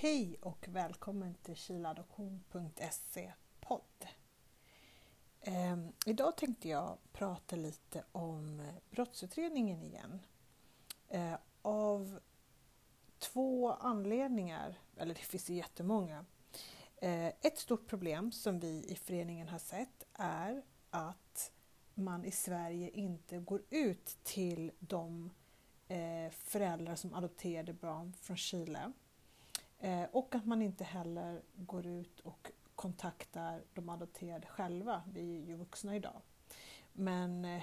Hej och välkommen till kiladoption.se podd. Ehm, idag tänkte jag prata lite om brottsutredningen igen. Eh, av två anledningar, eller det finns ju jättemånga. Eh, ett stort problem som vi i föreningen har sett är att man i Sverige inte går ut till de eh, föräldrar som adopterade barn från Chile Eh, och att man inte heller går ut och kontaktar de adopterade själva. Vi är ju vuxna idag. Men eh,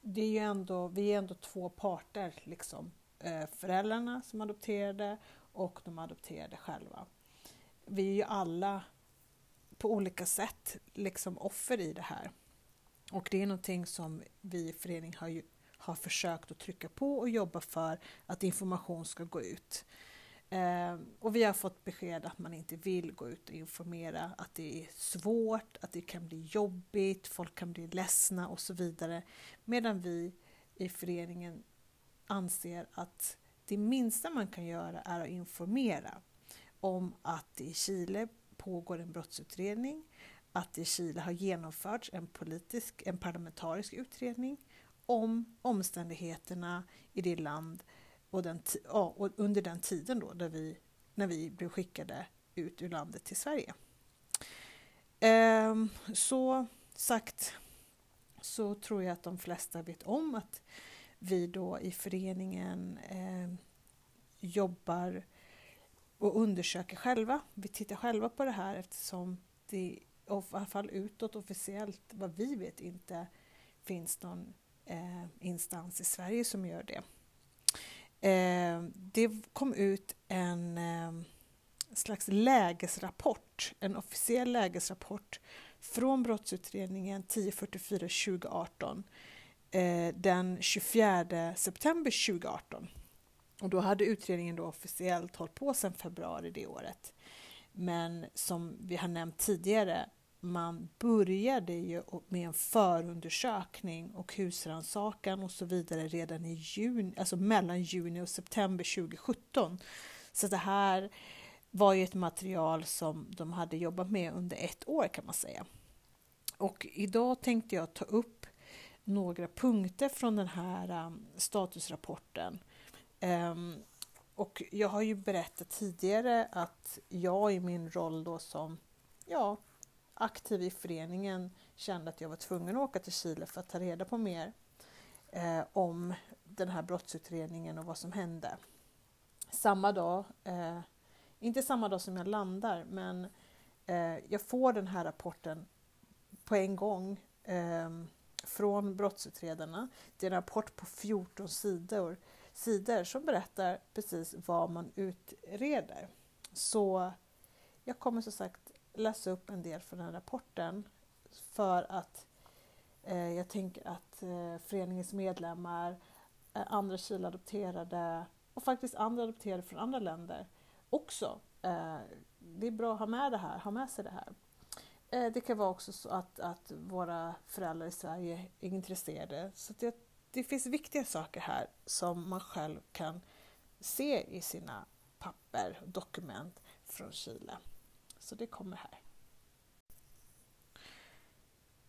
det är ju ändå, vi är ändå två parter, liksom. Eh, föräldrarna som adopterade och de adopterade själva. Vi är ju alla på olika sätt liksom offer i det här. Och det är någonting som vi i föreningen har, ju, har försökt att trycka på och jobba för att information ska gå ut. Eh, och vi har fått besked att man inte vill gå ut och informera, att det är svårt, att det kan bli jobbigt, folk kan bli ledsna och så vidare. Medan vi i föreningen anser att det minsta man kan göra är att informera om att det i Chile pågår en brottsutredning, att det i Chile har genomförts en politisk, en parlamentarisk utredning om omständigheterna i det land och, den, ja, och under den tiden då där vi, när vi blev skickade ut ur landet till Sverige. Ehm, så sagt så tror jag att de flesta vet om att vi då i föreningen eh, jobbar och undersöker själva. Vi tittar själva på det här eftersom det i alla fall utåt officiellt vad vi vet inte finns någon eh, instans i Sverige som gör det. Eh, det kom ut en eh, slags lägesrapport, en officiell lägesrapport från brottsutredningen 1044 2018 eh, den 24 september 2018. Och då hade utredningen då officiellt hållit på sedan februari det året. Men som vi har nämnt tidigare man började ju med en förundersökning och husrannsakan och så vidare redan i juni, alltså mellan juni och september 2017. Så det här var ju ett material som de hade jobbat med under ett år kan man säga. Och idag tänkte jag ta upp några punkter från den här um, statusrapporten. Ehm, och jag har ju berättat tidigare att jag i min roll då som ja, aktiv i föreningen kände att jag var tvungen att åka till Chile för att ta reda på mer eh, om den här brottsutredningen och vad som hände. Samma dag, eh, inte samma dag som jag landar, men eh, jag får den här rapporten på en gång eh, från brottsutredarna. Det är en rapport på 14 sidor, sidor som berättar precis vad man utreder. Så jag kommer som sagt läsa upp en del från den rapporten för att eh, jag tänker att eh, föreningens medlemmar, eh, andra kiladopterade och faktiskt andra adopterade från andra länder också. Eh, det är bra att ha med det här, ha med sig det här. Eh, det kan vara också så att, att våra föräldrar i Sverige är intresserade. Så det, det finns viktiga saker här som man själv kan se i sina papper och dokument från Chile. Så det kommer här.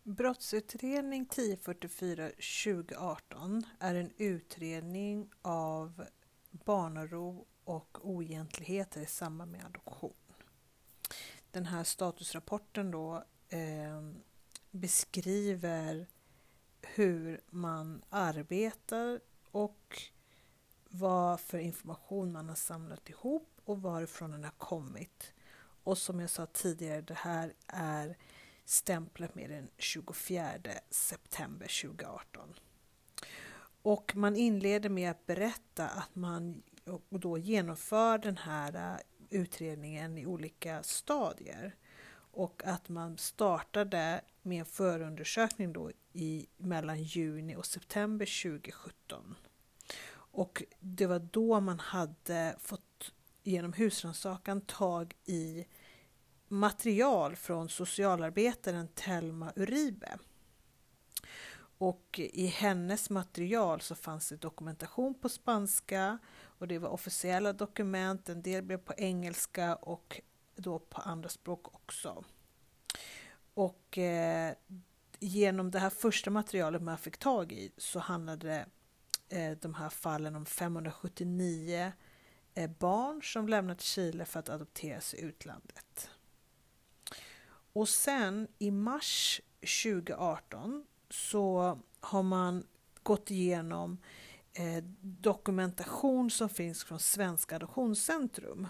Brottsutredning 1044 2018 är en utredning av barnaro och oegentligheter i samband med adoption. Den här statusrapporten då eh, beskriver hur man arbetar och vad för information man har samlat ihop och varifrån den har kommit och som jag sa tidigare, det här är stämplat med den 24 september 2018. Och man inleder med att berätta att man då genomför den här äh, utredningen i olika stadier. Och att man startade med en förundersökning då i mellan juni och september 2017. Och det var då man hade fått genom husrannsakan tag i material från socialarbetaren Telma Uribe. Och i hennes material så fanns det dokumentation på spanska och det var officiella dokument, en del blev på engelska och då på andra språk också. Och eh, genom det här första materialet man fick tag i så handlade eh, de här fallen om 579 barn som lämnat Chile för att adopteras i utlandet. Och sen i mars 2018 så har man gått igenom eh, dokumentation som finns från Svenska Adoptionscentrum.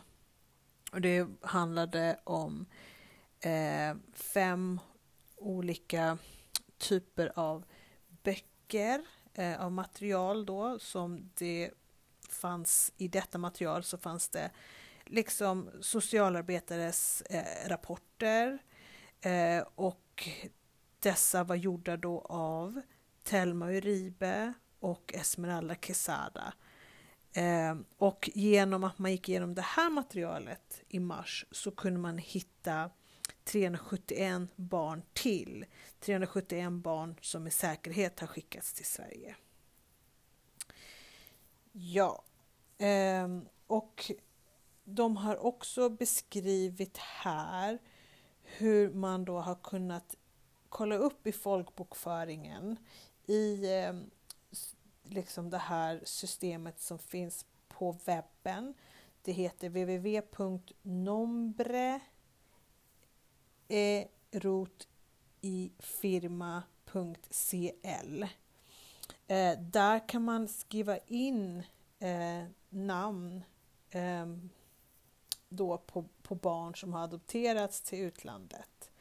Och det handlade om eh, fem olika typer av böcker eh, av material då som det fanns i detta material så fanns det liksom socialarbetares eh, rapporter eh, och dessa var gjorda då av Telma Uribe och Esmeralda Quesada. Eh, och genom att man gick igenom det här materialet i mars så kunde man hitta 371 barn till. 371 barn som med säkerhet har skickats till Sverige. Ja, eh, och de har också beskrivit här hur man då har kunnat kolla upp i folkbokföringen i eh, liksom det här systemet som finns på webben. Det heter www.nombreerotifirma.cl eh, Där kan man skriva in eh, namn eh, då på, på barn som har adopterats till utlandet.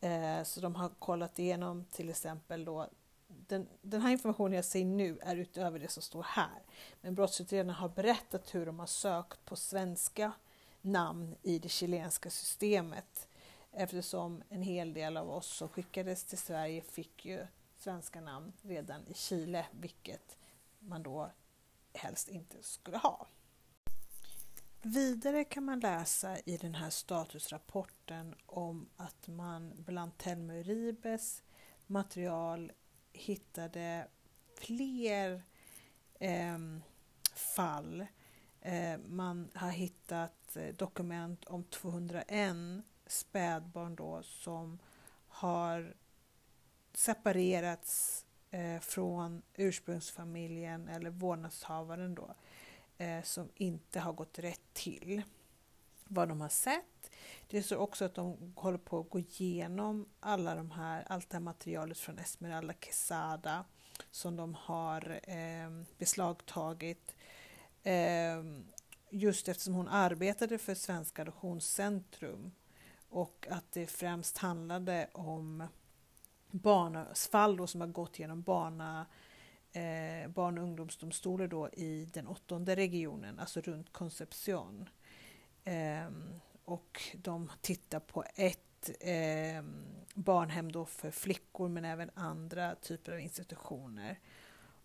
Eh, så de har kollat igenom till exempel då den, den, här informationen jag ser nu är utöver det som står här. Men brottsutredarna har berättat hur de har sökt på svenska namn i det chilenska systemet eftersom en hel del av oss som skickades till Sverige fick ju svenska namn redan i Chile, vilket man då helst inte skulle ha. Vidare kan man läsa i den här statusrapporten om att man bland Telma Uribes material hittade fler eh, fall. Eh, man har hittat eh, dokument om 201 spädbarn då som har separerats eh, från ursprungsfamiljen eller vårdnadshavaren då eh, som inte har gått rätt till. Vad de har sett. Det står också att de håller på att gå igenom alla de här, allt det här materialet från Esmeralda Quesada som de har eh, beslagtagit. Eh, just eftersom hon arbetade för Svenska Adoptionscentrum och att det främst handlade om barnfall som har gått genom barna, eh, barn och ungdomsdomstolar då i den åttonde regionen, alltså runt Concepcion. Eh, och de tittar på ett eh, barnhem då för flickor men även andra typer av institutioner.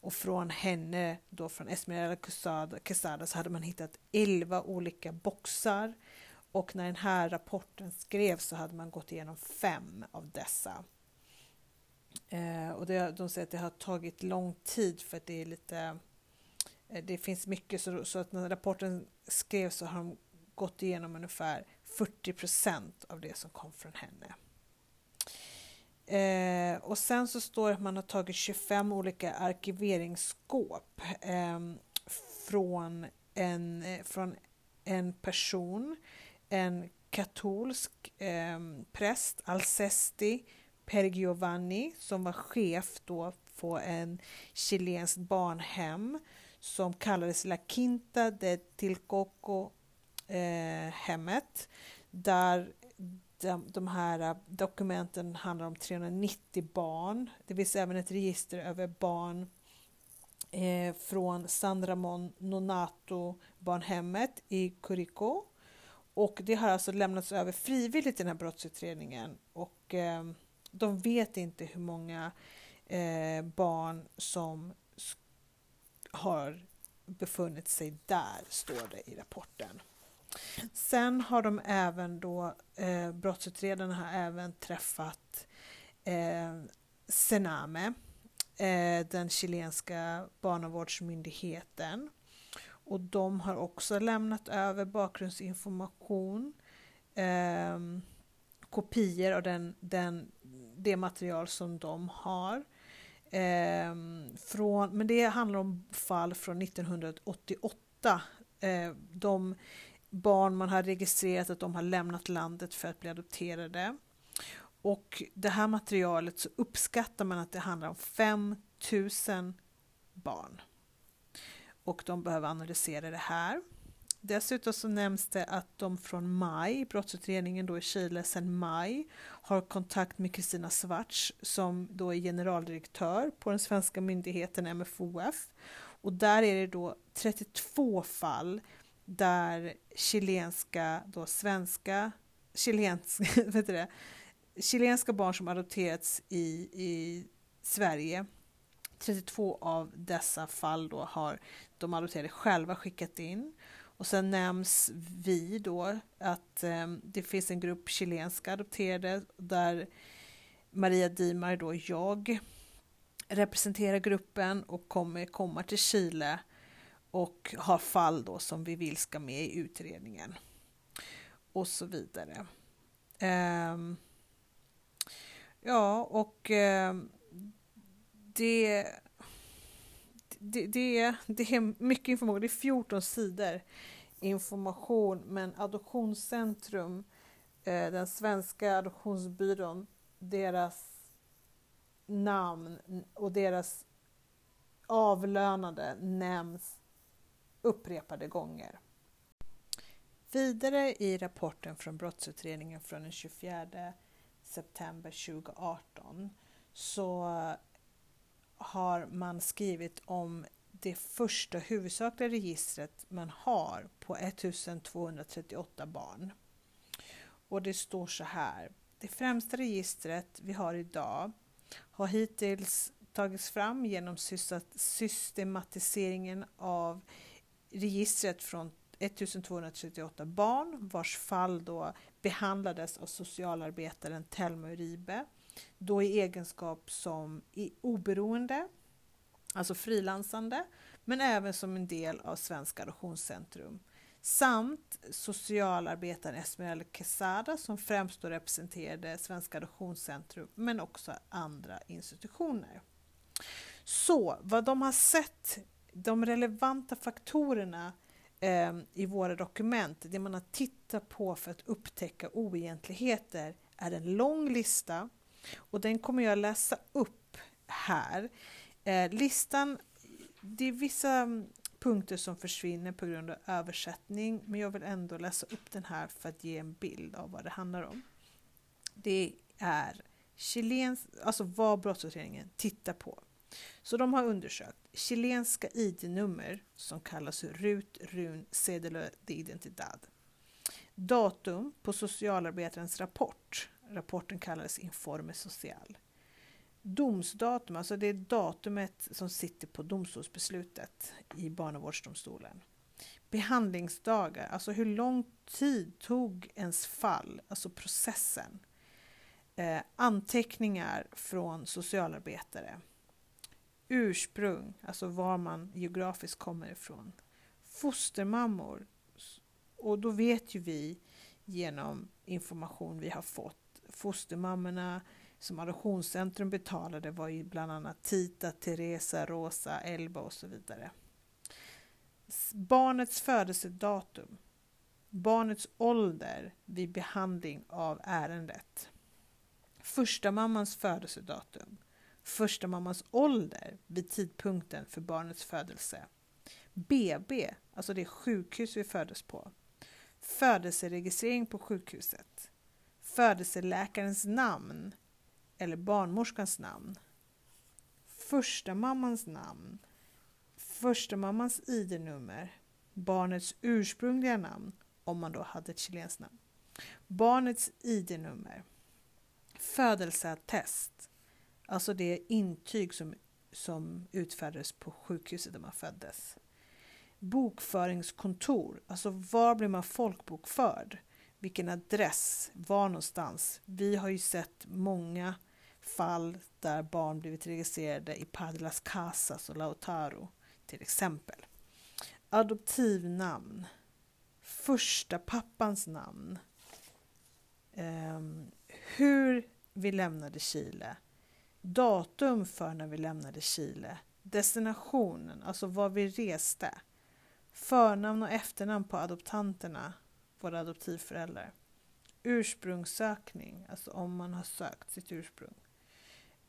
Och från henne, då från Esmeralda Quesada, Quesada så hade man hittat 11 olika boxar och när den här rapporten skrevs så hade man gått igenom fem av dessa. Eh, och det, de säger att det har tagit lång tid för att det är lite eh, det finns mycket så, så, att när rapporten skrevs så har de gått igenom ungefär 40 procent av det som kom från henne. Eh, och sen så står det att man har tagit 25 olika arkiveringsskåp eh, från, en, eh, från en person, en katolsk eh, präst, Alcesti Pergiovanni, som var chef då på en chilenskt barnhem som kallades La Quinta de Tilcoco eh, hemmet där de, de här eh, dokumenten handlar om 390 barn. Det finns även ett register över barn eh, från San Ramon Nonato barnhemmet i Curico. Och det har alltså lämnats över frivilligt i den här brottsutredningen och eh, de vet inte hur många eh, barn som har befunnit sig där, står det i rapporten. Sen har de även då, eh, brottsutredarna har även träffat eh, Sename eh, den chilenska barnavårdsmyndigheten. Och de har också lämnat över bakgrundsinformation, eh, kopior av den, den, det material som de har. Eh, från, men det handlar om fall från 1988. Eh, de barn man har registrerat att de har lämnat landet för att bli adopterade. Och det här materialet så uppskattar man att det handlar om 5000 barn. Och de behöver analysera det här. Dessutom så nämns det att de från maj, brottsutredningen då i Chile sedan maj, har kontakt med Kristina Svarts som då är generaldirektör på den svenska myndigheten MFOF. Och där är det då 32 fall där chilenska, då svenska, chilenska, vet det, chilenska barn som adopterats i, i Sverige 32 av dessa fall då har de adopterade själva skickat in. Och sen nämns vi då att eh, det finns en grupp chilenska adopterade där Maria Dimar då jag representerar gruppen och kommer komma till Chile och har fall då som vi vill ska med i utredningen. Och så vidare. Eh, ja, och eh, det, det, det, det är mycket information. Det är 14 sidor information, men Adoptionscentrum, eh, den svenska adoptionsbyrån, deras namn och deras avlönade nämns upprepade gånger. Vidare i rapporten från brottsutredningen från den 24 september 2018 så har man skrivit om det första huvudsakliga registret man har på 1238 barn. Och det står så här. Det främsta registret vi har idag har hittills tagits fram genom systematiseringen av registret från 1238 barn vars fall då behandlades av socialarbetaren Telma Uribe, då i egenskap som oberoende, alltså frilansande, men även som en del av Svenska Adoptionscentrum samt socialarbetaren Esmeralda Quesada som främst då representerade Svenska Adoptionscentrum men också andra institutioner. Så vad de har sett de relevanta faktorerna eh, i våra dokument, det man har tittat på för att upptäcka oegentligheter, är en lång lista och den kommer jag läsa upp här. Eh, listan, det är vissa mm, punkter som försvinner på grund av översättning, men jag vill ändå läsa upp den här för att ge en bild av vad det handlar om. Det är chilens, alltså vad brottsutredningen tittar på. Så de har undersökt chilenska ID-nummer som kallas RUT, RUN, Cédula de Identidad. Datum på socialarbetarens rapport. Rapporten kallades Informe Social. Domsdatum, alltså det är datumet som sitter på domstolsbeslutet i barnavårdsdomstolen. Behandlingsdagar, alltså hur lång tid tog ens fall, alltså processen. Eh, anteckningar från socialarbetare ursprung, alltså var man geografiskt kommer ifrån. Fostermammor, och då vet ju vi genom information vi har fått, fostermammorna som Adoptionscentrum betalade var ju bland annat Tita, Teresa, Rosa, Elba och så vidare. Barnets födelsedatum, barnets ålder vid behandling av ärendet, första mammans födelsedatum, första mammans ålder vid tidpunkten för barnets födelse. BB, alltså det sjukhus vi föddes på. Födelseregistrering på sjukhuset. Födelseläkarens namn eller barnmorskans namn. Första mammans namn. Första mammans ID-nummer. Barnets ursprungliga namn, om man då hade ett chilenskt namn. Barnets ID-nummer. Födelseattest Alltså det intyg som, som utfärdades på sjukhuset där man föddes. Bokföringskontor, alltså var blir man folkbokförd? Vilken adress? Var någonstans? Vi har ju sett många fall där barn blivit registrerade i Padlas Casas och Lautaro till exempel. Adoptivnamn. Första pappans namn. Um, hur vi lämnade Chile. Datum för när vi lämnade Chile. Destinationen, alltså var vi reste. Förnamn och efternamn på adoptanterna, våra adoptivföräldrar. Ursprungssökning, alltså om man har sökt sitt ursprung.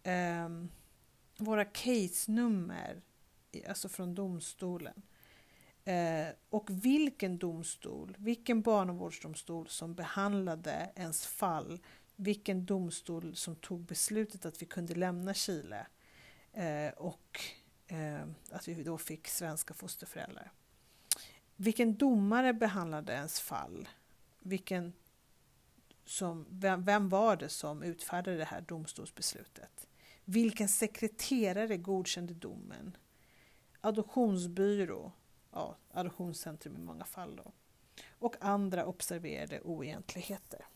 Eh, våra case-nummer, alltså från domstolen. Eh, och vilken domstol, vilken barnavårdsdomstol som behandlade ens fall, vilken domstol som tog beslutet att vi kunde lämna Chile eh, och eh, att vi då fick svenska fosterföräldrar. Vilken domare behandlade ens fall? Vilken som, vem, vem var det som utfärdade det här domstolsbeslutet? Vilken sekreterare godkände domen? Adoptionsbyrå, ja, adoptionscentrum i många fall då. Och andra observerade oegentligheter.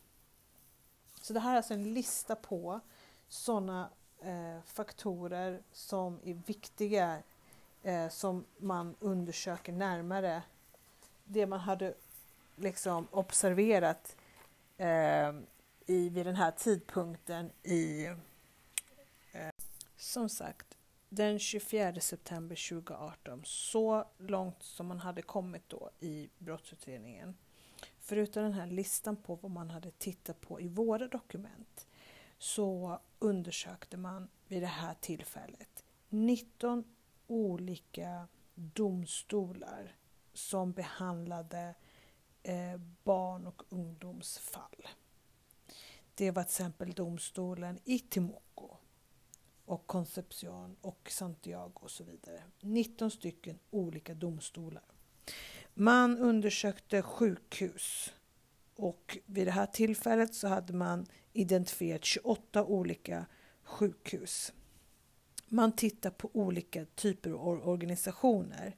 Så det här är alltså en lista på sådana eh, faktorer som är viktiga eh, som man undersöker närmare. Det man hade liksom observerat eh, i, vid den här tidpunkten i... Eh, som sagt, den 24 september 2018, så långt som man hade kommit då i brottsutredningen. Förutom den här listan på vad man hade tittat på i våra dokument så undersökte man vid det här tillfället 19 olika domstolar som behandlade eh, barn och ungdomsfall. Det var till exempel domstolen i Temuco och Concepcion och Santiago och så vidare. 19 stycken olika domstolar. Man undersökte sjukhus och vid det här tillfället så hade man identifierat 28 olika sjukhus. Man tittar på olika typer av organisationer.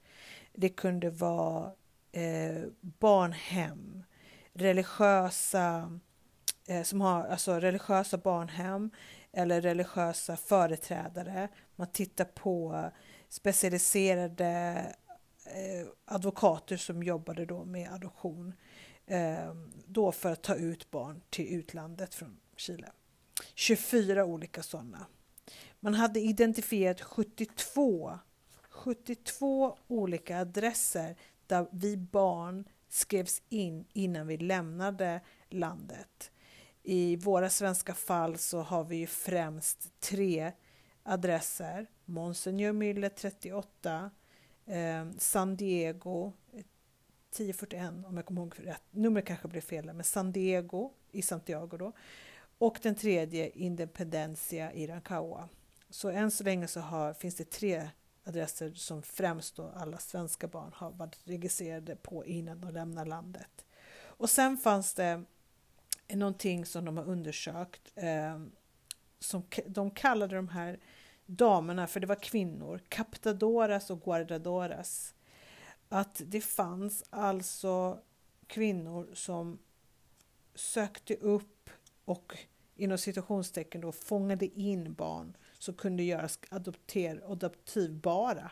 Det kunde vara eh, barnhem, religiösa, eh, som har alltså religiösa barnhem eller religiösa företrädare. Man tittar på specialiserade eh, advokater som jobbade då med adoption. Eh, då för att ta ut barn till utlandet från Chile. 24 olika sådana. Man hade identifierat 72 72 olika adresser där vi barn skrevs in innan vi lämnade landet. I våra svenska fall så har vi ju främst tre adresser. Monsignor Müller 38, eh, San Diego 1041 om jag kommer ihåg rätt. Numret kanske blev fel men San Diego i Santiago då. Och den tredje Independencia i Rancagua. Så än så länge så har, finns det tre adresser som främst då alla svenska barn har varit registrerade på innan de lämnar landet. Och sen fanns det någonting som de har undersökt eh, som de kallade de här damerna, för det var kvinnor, captadoras och guardadoras. Att det fanns alltså kvinnor som sökte upp och inom situationstecken då fångade in barn som kunde göras adopter, adoptivbara.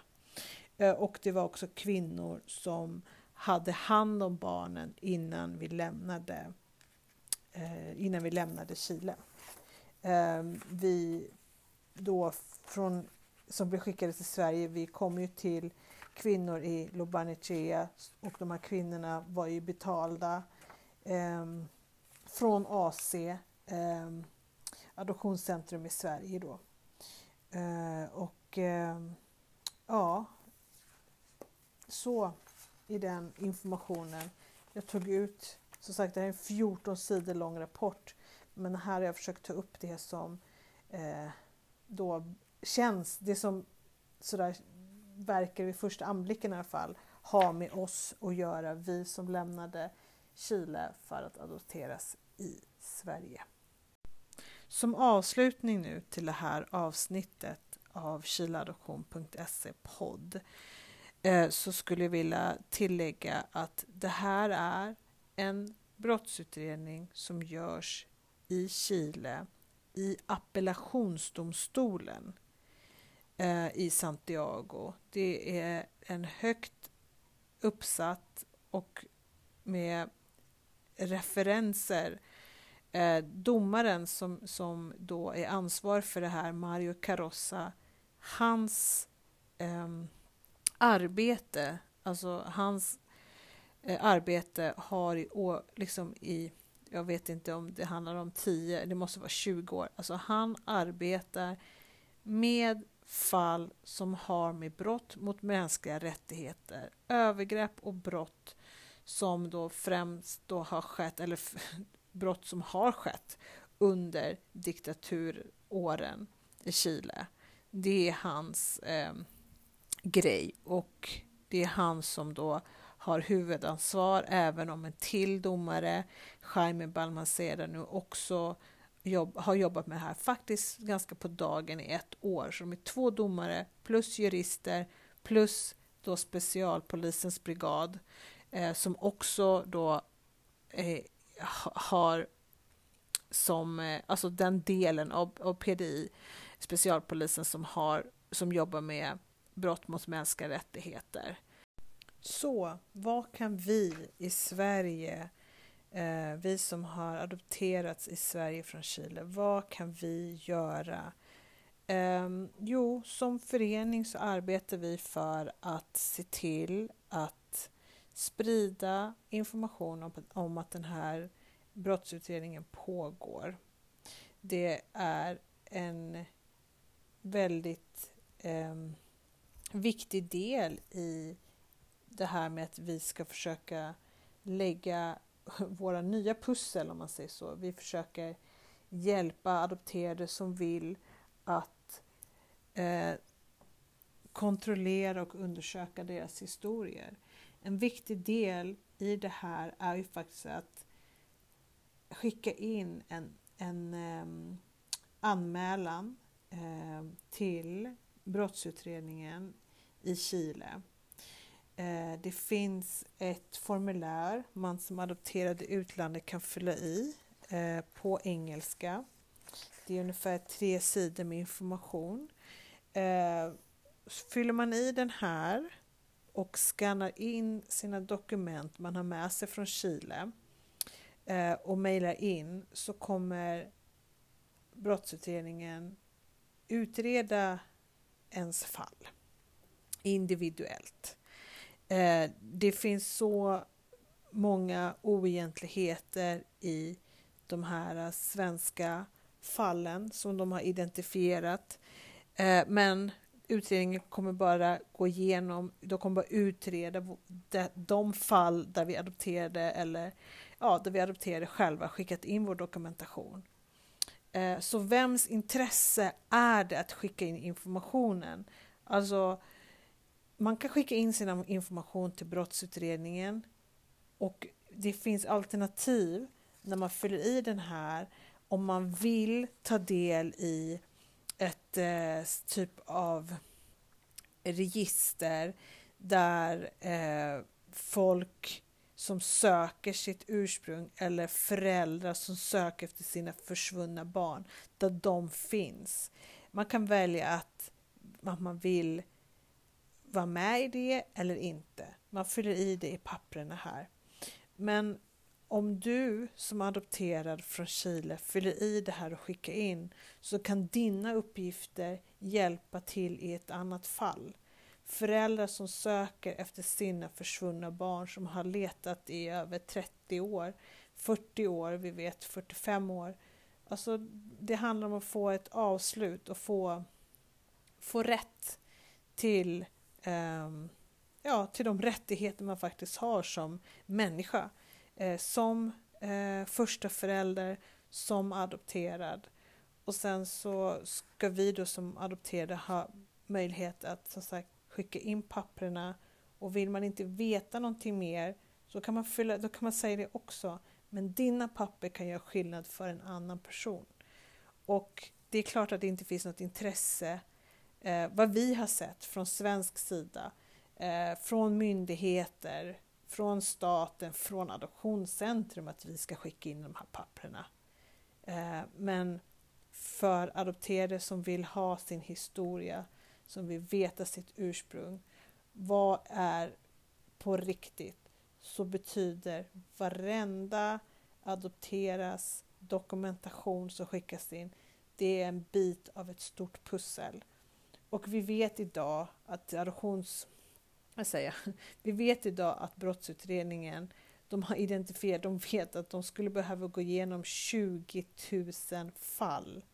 Eh, och det var också kvinnor som hade hand om barnen innan vi lämnade, eh, innan vi lämnade Chile. Ehm, vi då från, som blev skickade till Sverige, vi kom ju till kvinnor i Lobanichea och de här kvinnorna var ju betalda eh, från AC, eh, Adoptionscentrum i Sverige då. Eh, och eh, ja, så i den informationen. Jag tog ut, som sagt det här är en 14 sidor lång rapport. Men här har jag försökt ta upp det som eh, då känns, det som sådär verkar vid första anblicken i alla fall, ha med oss att göra, vi som lämnade Chile för att adopteras i Sverige. Som avslutning nu till det här avsnittet av kiladoption.se podd eh, så skulle jag vilja tillägga att det här är en brottsutredning som görs i Chile i appellationsdomstolen eh, i Santiago. Det är en högt uppsatt och med referenser eh, domaren som, som då är ansvarig för det här, Mario Carossa, hans eh, arbete, alltså hans eh, arbete har i år, liksom i, jag vet inte om det handlar om 10, det måste vara 20 år, alltså han arbetar med fall som har med brott mot mänskliga rättigheter, övergrepp och brott som då främst då har skett, eller brott som har skett under diktaturåren i Chile. Det är hans eh, grej och det är han som då har huvudansvar även om en till domare, Jaime Balmaceda, nu också jobb, har jobbat med det här faktiskt ganska på dagen i ett år. Så de är två domare plus jurister plus då specialpolisens brigad eh, som också då eh, har som, eh, alltså den delen av, av PDI, specialpolisen som, har, som jobbar med brott mot mänskliga rättigheter. Så vad kan vi i Sverige, eh, vi som har adopterats i Sverige från Chile, vad kan vi göra? Eh, jo, som förening så arbetar vi för att se till att sprida information om, om att den här brottsutredningen pågår. Det är en väldigt eh, viktig del i det här med att vi ska försöka lägga våra nya pussel, om man säger så. Vi försöker hjälpa adopterade som vill att eh, kontrollera och undersöka deras historier. En viktig del i det här är ju faktiskt att skicka in en, en eh, anmälan eh, till brottsutredningen i Chile. Eh, det finns ett formulär man som adopterad i utlandet kan fylla i eh, på engelska. Det är ungefär tre sidor med information. Eh, fyller man i den här och skannar in sina dokument man har med sig från Chile eh, och mejlar in så kommer brottsutredningen utreda ens fall individuellt. Eh, det finns så många oegentligheter i de här svenska fallen som de har identifierat. Eh, men utredningen kommer bara gå igenom, de kommer bara utreda de fall där vi adopterade eller ja, där vi adopterade själva skickat in vår dokumentation. Eh, så vems intresse är det att skicka in informationen? Alltså, man kan skicka in sin information till brottsutredningen och det finns alternativ när man fyller i den här om man vill ta del i ett eh, typ av register där eh, folk som söker sitt ursprung eller föräldrar som söker efter sina försvunna barn, där de finns. Man kan välja att, att man vill vara med i det eller inte. Man fyller i det i papperna här. Men om du som adopterad från Chile fyller i det här och skickar in så kan dina uppgifter hjälpa till i ett annat fall. Föräldrar som söker efter sina försvunna barn som har letat i över 30 år, 40 år, vi vet 45 år. Alltså, det handlar om att få ett avslut och få, få rätt till, um, ja, till de rättigheter man faktiskt har som människa. Eh, som eh, första förälder, som adopterad. Och sen så ska vi då som adopterade ha möjlighet att som sagt skicka in papperna och vill man inte veta någonting mer så kan man, fylla, då kan man säga det också. Men dina papper kan göra skillnad för en annan person. Och det är klart att det inte finns något intresse, eh, vad vi har sett från svensk sida, eh, från myndigheter, från staten, från Adoptionscentrum att vi ska skicka in de här papperna. Eh, men för adopterade som vill ha sin historia, som vill veta sitt ursprung. Vad är på riktigt? Så betyder varenda adopteras dokumentation som skickas in, det är en bit av ett stort pussel. Och vi vet idag att adoptions... Vad säger jag? Vi vet idag att brottsutredningen de har identifierat, de vet att de skulle behöva gå igenom 20 000 fall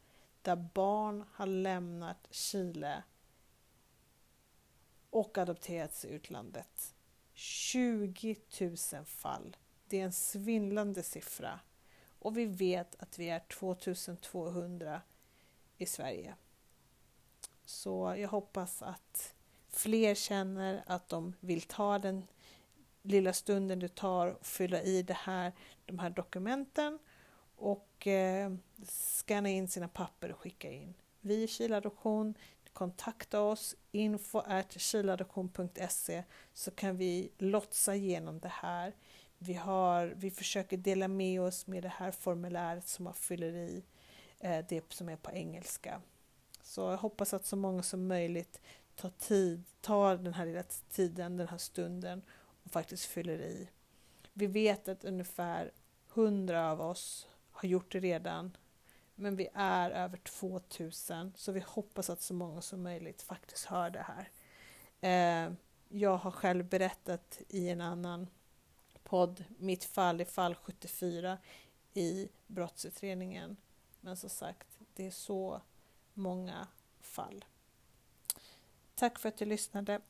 där barn har lämnat Chile och adopterats i utlandet. 20 000 fall. Det är en svindlande siffra. Och vi vet att vi är 2200 i Sverige. Så jag hoppas att fler känner att de vill ta den lilla stunden du tar och fylla i det här, de här dokumenten och eh, scanna in sina papper och skicka in. Vi i Kiladoption, kontakta oss info kiladoption.se så kan vi lotsa igenom det här. Vi, har, vi försöker dela med oss med det här formuläret som man fyller i, eh, det som är på engelska. Så jag hoppas att så många som möjligt tar, tid, tar den här lilla tiden, den här stunden och faktiskt fyller i. Vi vet att ungefär 100 av oss har gjort det redan, men vi är över 2000 så vi hoppas att så många som möjligt faktiskt hör det här. Eh, jag har själv berättat i en annan podd mitt fall i fall 74 i brottsutredningen. Men som sagt, det är så många fall. Tack för att du lyssnade.